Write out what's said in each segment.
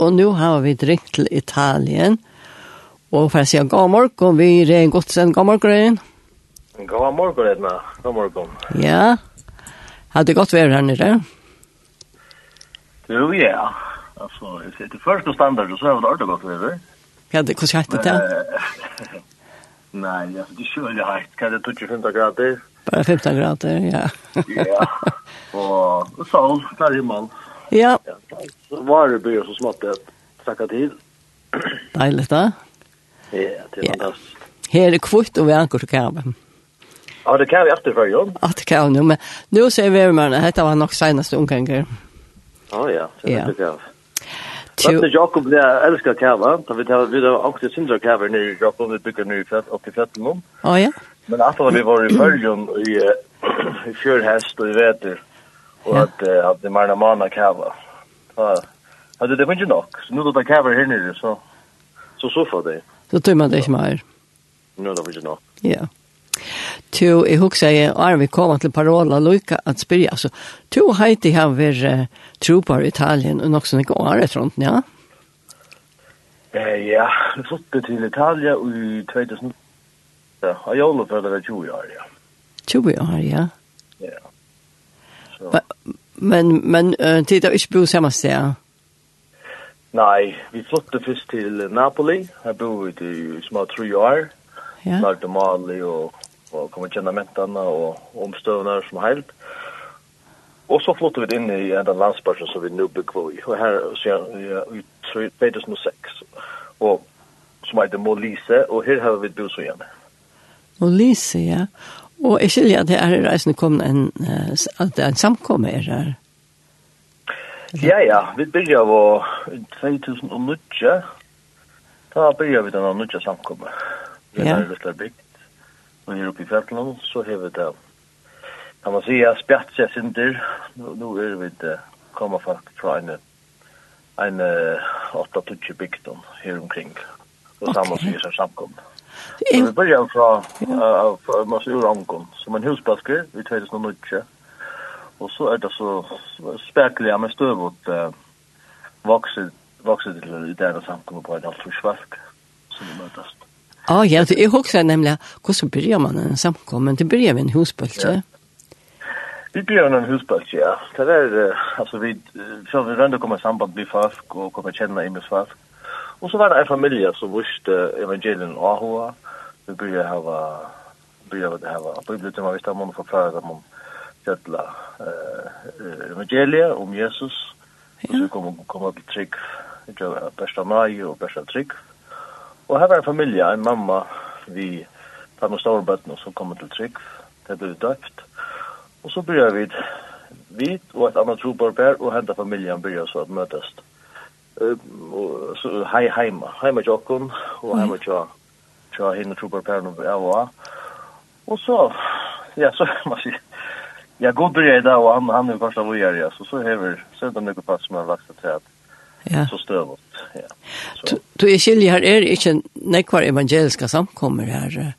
og nå har vi drinkt til Italien. Og for å si god morgen, vi er en godsen. God morgen. God morgen, Edna. God morgen. Ja. Har det godt vært her nere? Jo, ja. Altså, det første standard, så har det aldri godt vært. Ja, det, hvordan heter det? Nei, altså, det er kjølig heit. er det 25 grader? Bare 15 grader, ja. ja. Og sol, klar himmel. Ja. Så var det blir så smått att tacka til. Dejligt, da. Ja, det är fantastiskt. Her er kvitt og vi ankar till kabeln. Ja, det kan vi efter för jobb. Ja, det kan vi. Men nu ser vi över med det. Detta var nog senaste omgångar. Ja, ja. Det är det jag. Tjo. Det Jakob där älskar kava. Då vi tar vi då också syndra kava nu Jakob vi bygger nu fett upp i fjärden om. Ja ja. Men att vi var i Böljon i i fjörhäst och i väder. Och att att det marna mana kava. Ja. Alltså det finns ju nog. Så nu då det kava här nere så så så för det. Så tror man det ikke mer. Nu då finns ju nog. Ja. Tu i hugsa jeg, og vi kommer til parola loika at spyrja, altså, tu heiti har vi trupar i Italien, og nokson ikke år etter hånden, ja? Eh, ja, vi flyttade till Italien i 2000, ja, jag jeg för det 20 år, ja. 20 år, ja. Men, men uh, tid har ikke bo samme sted? Nei, vi flyttet først til Napoli. Her bo vi i små tre år. Ja. Lagde Mali og, og kom og kjenne mentene og omstøvende som helt. Og så flyttet vi inn i en av landsbørsen som vi nå bygger i. Og her ja, i 2006. Og som heter Molise, og her har vi bo så hjemme. Molise, ja. Og jeg skiljer at det er i reisen kom en, at det er en samkomme er her. Ja, ja. Vi begynner av 2009. Da begynner vi den av nødja samkomme. Vi er litt der bygd. Og her oppe i Fjertland, så har vi det. Kan man si, jeg spjatt seg synder. Nå er vi det. Kommer faktisk fra en, en 8-20 bygd her omkring. Ja och sammansäger som samkomna. Så vi börjar från uh, Masa Urangon, som en husbasker i 2009. Og så er det så spekliga med støvot uh, vokset, vokset til det der samkomna på en halvt försvark som vi møtes. Ja, ja, det är också nämligen hur börjar man en samkommen det börjar med en husbultje. Ja. Vi blir en husbult, ja. Det er, uh, altså, vi, så vi rønner å komme samband med folk og komme kjenne inn med folk. Og så var det en familie som visste evangelien og hva. Vi burde hava byrja við hava bibliotema við stammun for fara at mun sætla eh evangelia om Jesus og så kom koma til trick jo besta mai og besta trick og var en familie en mamma vi tar med stóru barn som kommer til trick det blev døpt og så byrja vi vi og ett annat trúbar og henda familjen börjar så att møtast hei heima, heima jokken, og heima tja, tja hinn og trupar pæren av og Og så, ja, så man sier, ja, god bryr da, og han, han er jo kanskje av ja, så så hever, så er det mye pass som har lagt til at ja. så støvått, ja. Du er skilje her, er ikke nekvar evangeliska samkommer her,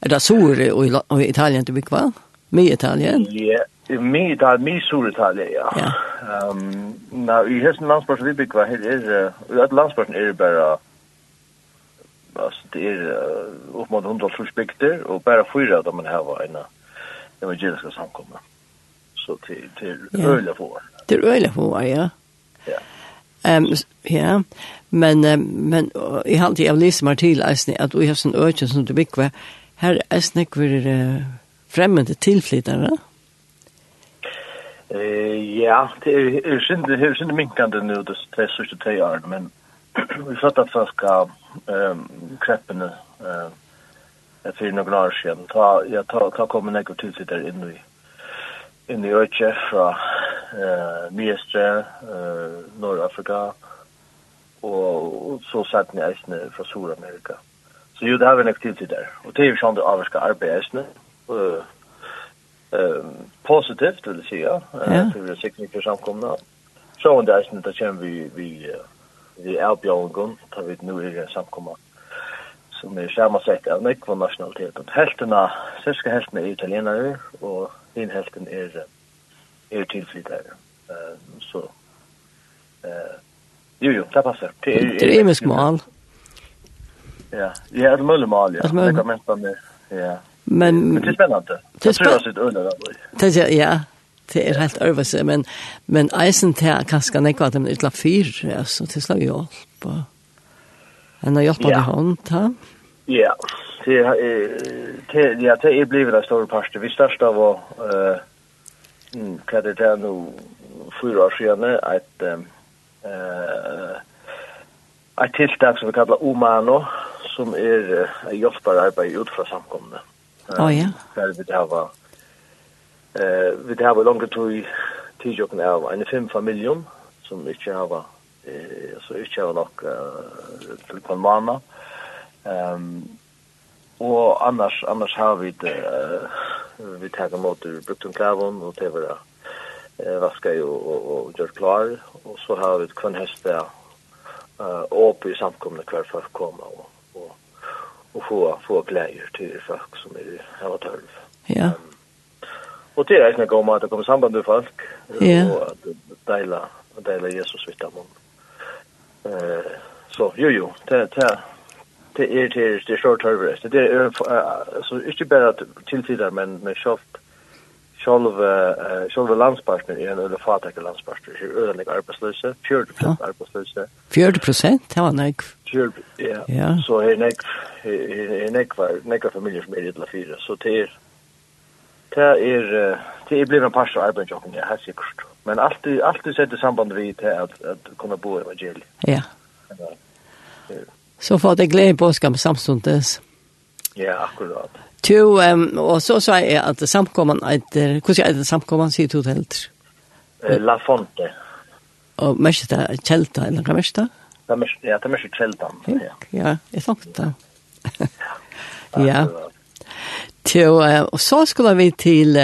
er det sore og i Italien til bygg. Med Italien? Ja, mi ta mi sur ta det ja. Um, na i hesten landsbørsen vi bygger, her er i at landsbørsen er bare, altså det er uh, opp mot 100 suspekter og bare fyra av dem har en evangeliska samkomna. Så til, til ja. öliga få. Det är öliga få ja. Ja. Ehm um, ja, men um, men uh, i halt jag läser mig till alltså att vi har sån öken som det bygg var här är snäck för uh, främmande tillflyttare. Mm ja, det er, er synd, det er synd minkande nu det tre sista tre år men vi fattar ska ehm kreppen kreppene uh, for noen år siden. Ta, tar ta, ta kom en ekkur tilsitter in i in i Øtje fra eh, Miestre, eh, Nord-Afrika, og, og så satt ni eisene fra Sydamerika. Så jo, det har vi en aktivitet der. Og det er jo sånn det avvarska arbeidsene, Eh positivt vill säga eh för det tekniska samkomna så och där inte kan vi vi vi erbjögen tar vi nu i samkomma som är samma sätt av mycket från nationaliteten hälften av svenska hälften är italienare och en hälften är är tillflyttare eh så eh jo jo det passer. det er ju mål. ja det er möjligt mål, ja. Det kan man inte ja. Men det är spännande. Det tror jag sitt är spännande. Det är ja. Det är helt överse men men isen tar kanske nekva att men utla fyr alltså till slag jag på. En har hjälpt av hand ha. Ja. Det är det ja det är blivit en stor parti. Vi största var eh mm vad det är nu fyra år sedan att eh ett tiltak som vi kallar Omano, som er uh, hjelpbar arbeid ut fra samkomne. Oh, ja. Der vi har eh vi har långt tog tidsjokken av en fem familjon som ikke har eh så ikke har nok til på mamma. Ehm og annars annars har vi det vi tar mot om Cavon og det var eh vaska ju og och gör klar og så har vi ett kvän häst där eh i samkomne hver folk kommer og och och få få glädjer till folk som är här och tolv. Ja. Um, och det är en god mat det kommer samband med folk ja. och att dela att dela Jesus vitt om. Eh uh, så jo jo det det det är det är det short term det är så inte bara tilltidar men men självt Sjálv uh, sjálv landspartner er en eller fattig landspartner. Her er ödelägg arbetslösa, 40 procent arbetslösa. 40 procent, det var nog. Ja. ja. Så är nek är nek var nek familjer som er illa fyra. Så det är det är det är blivit en pastor arbetsjocken jag. Men allt allt det sätter samband við till at at kunna bo i evangeliet. Ja. Så får det glede på skam samstundes. Ja, akkurat. Tu, um, og så sa jeg at samkomman etter, hvordan er det samkomman, sier du til helt? La Fonte. Og mest det er kjelta, eller hva mest det? Ja, det er mest kjelta. Ja, jeg tenkte det. Ja. Tu, og så skulle vi til,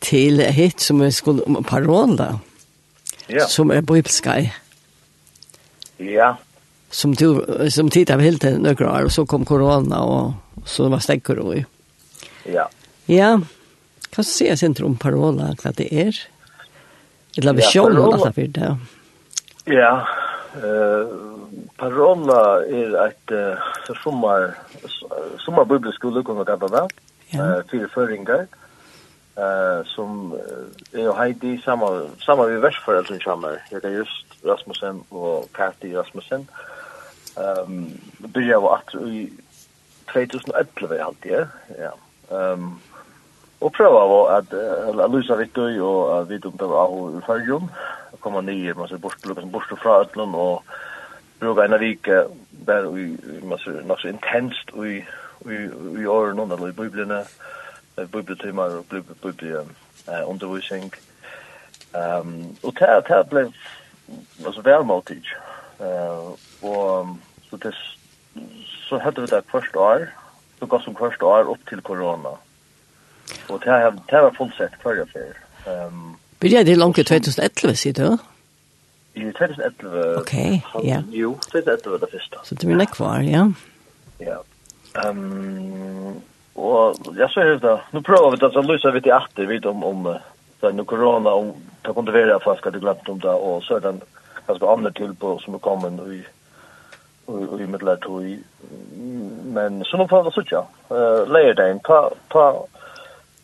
til hit som vi skulle, parola, ja. som er bibelskai. Ja, ja som tog som tid av helt till några år och så kom corona och så var stäcker då. Ja. Ja. Kan se sen trum parola att det är. Det låter sjön alltså för det. Ja. Eh parola är ett så sommar sommar bibelskola kan det Ja. Eh fyra föringar. Eh som är Heidi samma samma vi västföräldrar som kommer. Jag kan just Rasmussen och Kathy Rasmussen. Eh Ehm um, byrja var att i 2011 alltid, ja. Ja. Ehm och prova var att uh, Luisa Vittu och uh, Vittu det var hon förjum komma ner man så bort lucka bort från Ötland och bruka en vik där vi man så något så intensivt vi vi vi har någon där i biblarna bibeltimmar och bibel eh undervisning ehm och det det blev alltså välmotigt og så det så hade vi det första år så gav som första år upp till corona og det har det har fullsett för jag för ehm Byrja det langt i 2011, sier du? I 2011. Ok, ja. Jo, 2011 det første. Så det blir nok kvar, ja. Ja. Um, og jeg ser det da. Nå prøver vi det, så lyser vi til atter, vidt om, om, om, om, corona om, ta om, om, om, om, om, om, om, om, om, om, ganske andre tilbud som er kommet och i i mittlar tog i. Men så nu får vi sådär. Uh, Lärdagen, ta, ta,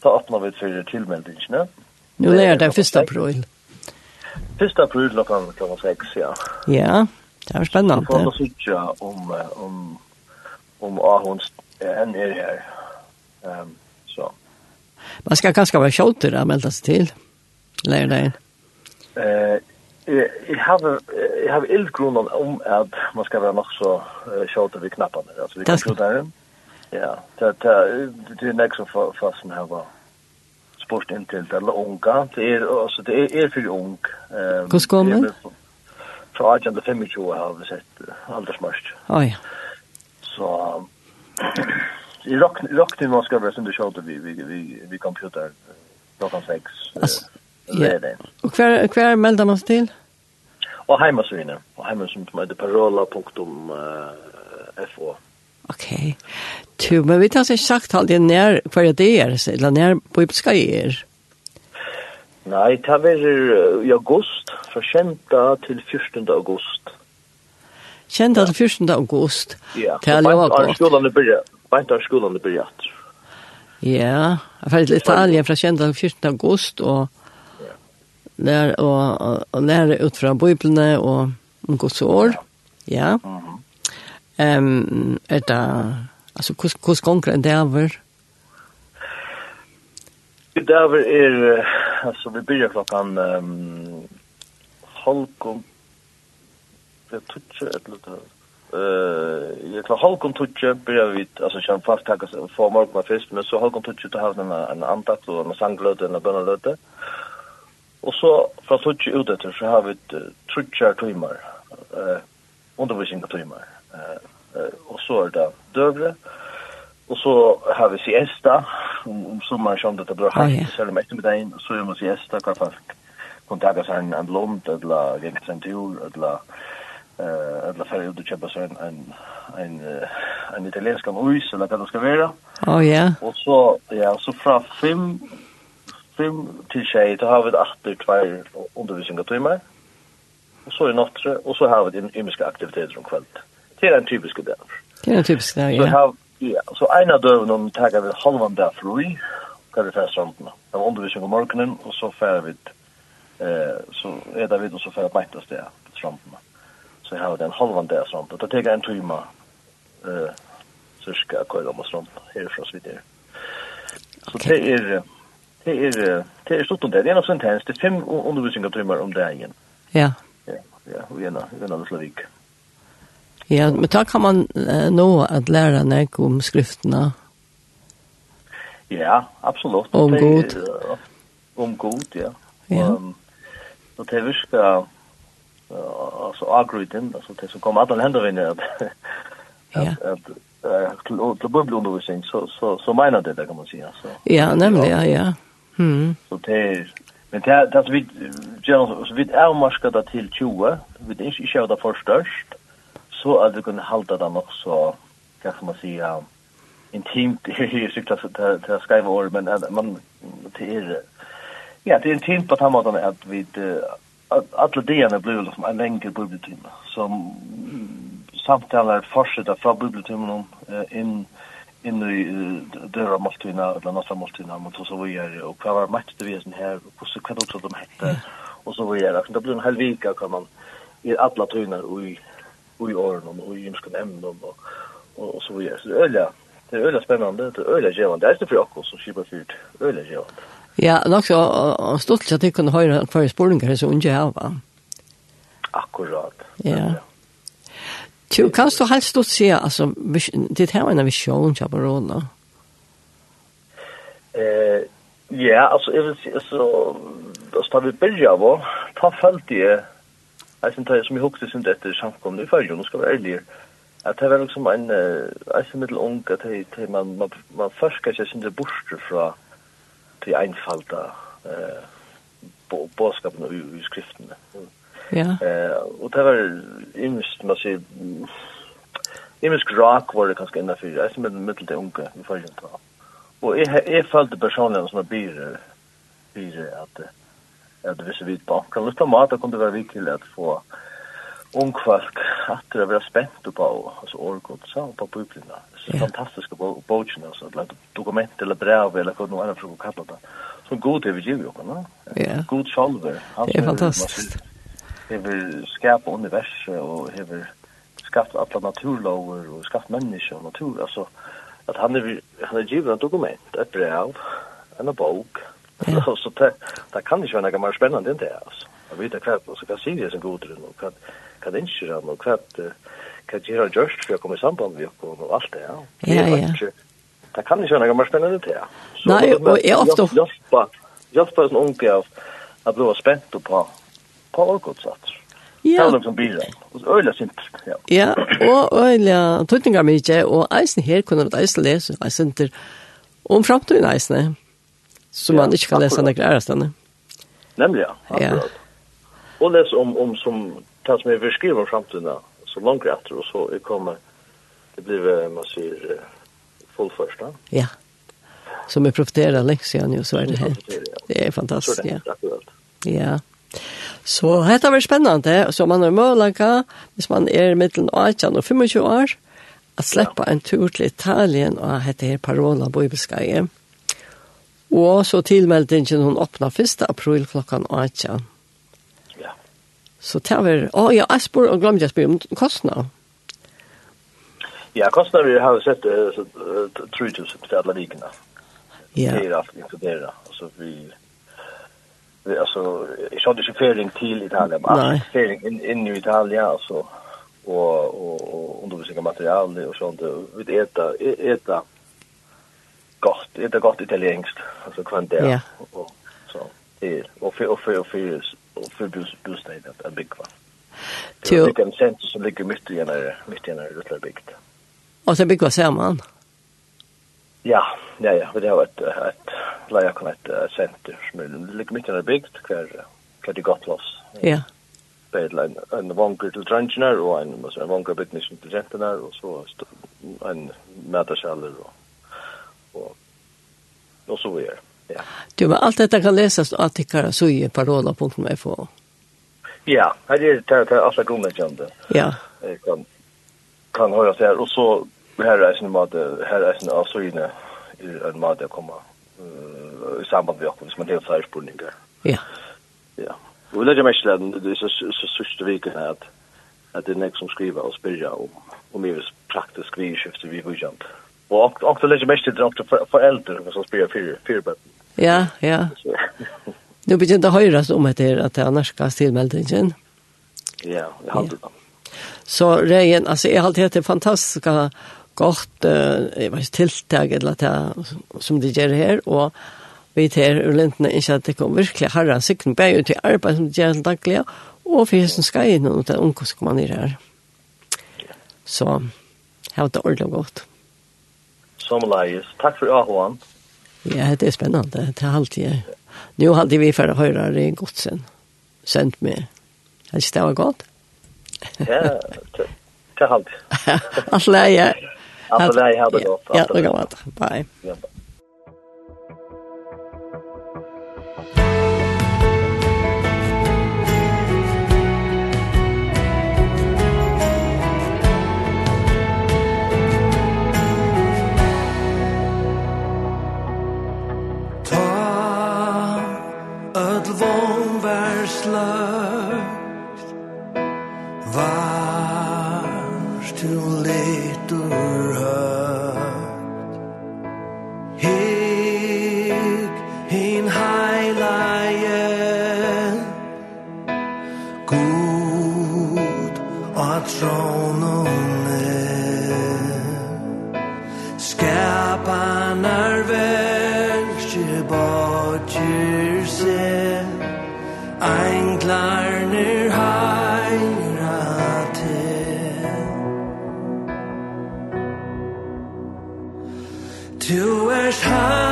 ta öppna vi för tillmeldingen. Nu lär det första april. 1. april klokken klokken sex, ja. Ja, det var spännande. Vi sånn sådär om, om, om Ahons än er her Um, så. Man ska ganska vara å melde seg til till lärdagen. Eh, Jeg har jeg har ildgrunnen om at man skal være nok så uh, kjøte ved knappene. Altså, vi kan skjøte den. Ja, det er nek som fast som har spurt inn til det, eller unga. Det er, altså, det er, er for ung. Um, Hvordan kom den? Fra 18 til 25 har vi sett aldersmørst. Å ja. Så, i rock till man skal være som vi vi vi computer klokkan 6. Altså, Ja. Og hver, hver melder man seg til? Og heimasøyene. Og heimasøyene som heter parola.fo. Ok. Tu, men vi tar seg sagt aldri nær hva det er, eller nær bibelska er. Nej, det er i august, fra 10. til 14. august. 10. til 14. august? Ja, og beint av skolan det blir, beint av skolan det blir Ja, jeg fikk litt Italien fra 10. til 14. august, og lær, og, og lære ut fra Bibelene og om Guds år. Ja. Um, er det, altså, hvordan gonger en det over? Det over er, altså, vi begynner klokken um, halv om, jeg tror et eller annet, eh jag klar halkom tutje börjar vi altså kör fast takk tacka morgen morgon fisk men så halvkom tutje til å ha en en andakt og en sangløte, en bönalöte. Mm Og så fra tutsi ut etter så har vi uh, trutjar timer, uh, undervisning av timer. Uh, uh, og så er det døvre, og så har vi siesta, om, om sommeren som det blir hatt, oh, selv om ettermiddagen, så gjør man siesta, hva folk kan kontakter seg en, en lomt, eller gjenker seg en tur, eller eh alla färger ut köpa så en en en, en italiensk ois eller vad det ska vara. Oh ja. Yeah. Och så ja, så från 5 fem til tjej, då har vi åter två undervisningstimmar. Och så i nattre, och så har vi en ymiska aktiviteter om kväll. Det är en typisk dag. Det är en typisk dag, ja. Så har, ja, så en av om tar vi halvan dag fri, kan vi fast runt. Det var undervisning om morgonen, och så fär vi eh, så är det vid och så fär vi mäktas det framtiden. Så har vi en halvan dag framtiden. Då tagar en timma eh, så ska jag köra om oss runt. Här från så vidare. Så det är det er, det er stort det. Det er nok sånt tjenest. Det er fem undervisningartimer om dagen. Ja. Ja, ja, og gjerne, gjerne Slavik. Ja, men da kan man uh, nå at lære nek om skriftene. Ja, absolutt. Om god. Om god, ja. Ja. Um, og det virker, uh, altså agruten, altså det som kommer alle hendene vinner at, at, at til å bli så, så, så mener det det kan man si. så Ja, nemlig, ja, ja. Mm. Så det är men det det så vi så vi är marska där till 20. Vi det är ju det förstörst. Så att vi kunde hålla det nog så kan man säga intimt i syfte att att skriva ord men man Det till ja det är intimt på samma sätt att vi alla delarna blir liksom en längre bubbeltimme som samtalar fortsätter från bubbeltimmen in in i dörra måltiderna eller nästa måltiderna mot så så vi är och var match det vi sen här och så kan också de hette och så vi är det blir en hel vecka kan man i alla tunar och i och i åren och i ymskan ämnen och och så vidare så det är öliga det är öliga spännande det är öliga gevande det är det för oss som skipar fyrt öliga gevande Ja, nok så stolt at jeg kunne høre hver spørninger som unge her, va? Akkurat. Ja. ja. Tu kan du helst då se alltså det her är en vision jag bara då. Eh ja, alltså jag vill se så da står vi börja va. Ta följt det. Jag syns det som jag huxar synd efter samkom nu för jag ska vara ärlig. Att det var liksom en jag syns mitt ung att det man man man forskar sig synd det borste från till enfalda eh på boskapen i skriften. Mm. Ja. Eh och det var imst man ser imst rock var det kanskje enda fyrir, jeg som med mitt det unga i fallet då. Och är är fallet personligen som blir blir att att vi så vid på kan lite mat kunde være viktigt at få ung folk at det var spent på altså orkot så på publiken. Så fantastiska bogen alltså att dokument eller brev eller vad någon annan försöker kalla det. Så god det vi ju också, va? Ja. God själva. Det är fantastiskt hever skapa universet og hever skapt alla naturlover og skapt mennesker og natur, altså at han er, han er givet et dokument, et brev, en bok, ja. så det, det kan ikke være noe mer spennende enn det, altså. Jeg vet ikke hva, altså, hva sier jeg som goder og hva, hva det ikke han, og hva, hva gjør han gjørst for å komme i samband med oss og alt det, ja. Ja, ja. Det kan ikke være noe mer spennende enn det, ja. Nei, og jeg ofte... Hjelpa, hjelpa en unge av at bli spent på på orkotsats. Ja. Tala om bilen. Og øyla sint. Ja. ja, og øyla tøtningar mykje, og eisen her kunne det eisen lese, eisen til om framtiden eisen, som ja, man ikke kan lese nekker ærestene. Nemlig, ja. Akkurat. Ja. Og lese om, om som, det som jeg vil skrive om framtiden, så langt etter, og så jeg kommer, det blir, man sier, fullførst, da. Ja. Som jeg profiterer leksene, og så er det helt. Det er fantastisk, ja. Ja. Så dette var spennende, så man har mulighet, hvis man er mittelen 18 og 25 år, at slippe en tur til Italien og hette her Parola Bøybeskeie. Og så tilmeldingen hun åpna 1. april klokken 18. Ja. Så det var, å ja, jeg spør, og glemte jeg spør om kostnad. Ja, kostnad vi har sett uh, 3000 til alle likene. Ja. Det er alt inkluderet, så vi alltså jag hade ju färding till Italien bara färding in in i Italien alltså och och undervisning material och sånt vet det är gott äta gott italienskt alltså kvant där ja. och så det och för och för och för och för det att en big va. Det är en sens som ligger mitt i en mitt i en rutlad bikt. Och så bygger samman. Ja, ja, ja, det har varit ett la jag kunna uh, center som är lite mitt i den bygd kvar kvar det gott loss. Ja. Bedla en en vanker til trangenar og en måste en vanker byggnaden til genterna og så en mätarkällor og, og, og så vidare. Ja. Du men alt dette kan leses av tikkere, så i parola.fo. Ja, her er det att alle grunnleggende. Ja. Kan kan höra så här och så här är sin mat här är sin avsynne i en mat att komma i samband med oss, man helt flere spurninger. Ja. Ja. Og det er mest leden, det er så sørste viken er at, at det er nek som skriver og spyrja om, om i praktisk vi skifter vi vujant. Og ofte legger mest til det er foreldre som spyrja fyrbøtten. Ja, ja. Nu begynte det høyres om etter at det er norska stilmeldingen. Ja, jeg hadde det. Så Regen, altså jeg har alltid hatt det fantastiske godt eh, vet, tiltak eller det som de gjør her, og vi tar ur ulentene ikke at det kommer virkelig herre sikten på ut til arbeid som de gjør til daglig, og for hesten skal inn og det er unge som man er her. Så her var det ordentlig godt. Som leies. Takk for Ahoan. Ja, det er spennende. Det er alltid jeg. Nå hadde vi for å høre det i godsen. Sendt med. Jeg synes det var godt. ja, det er alltid. Alt leier. Allt väl, ha det gott. Ja, det går bra. Bye. Du where time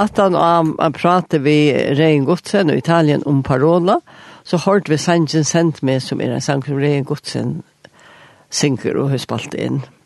at han um, vi Rein Godsen og Italien om parola, så hørte vi Sanjen sendt med som er en sang som Rein Godsen synker og har spalt inn. Mm.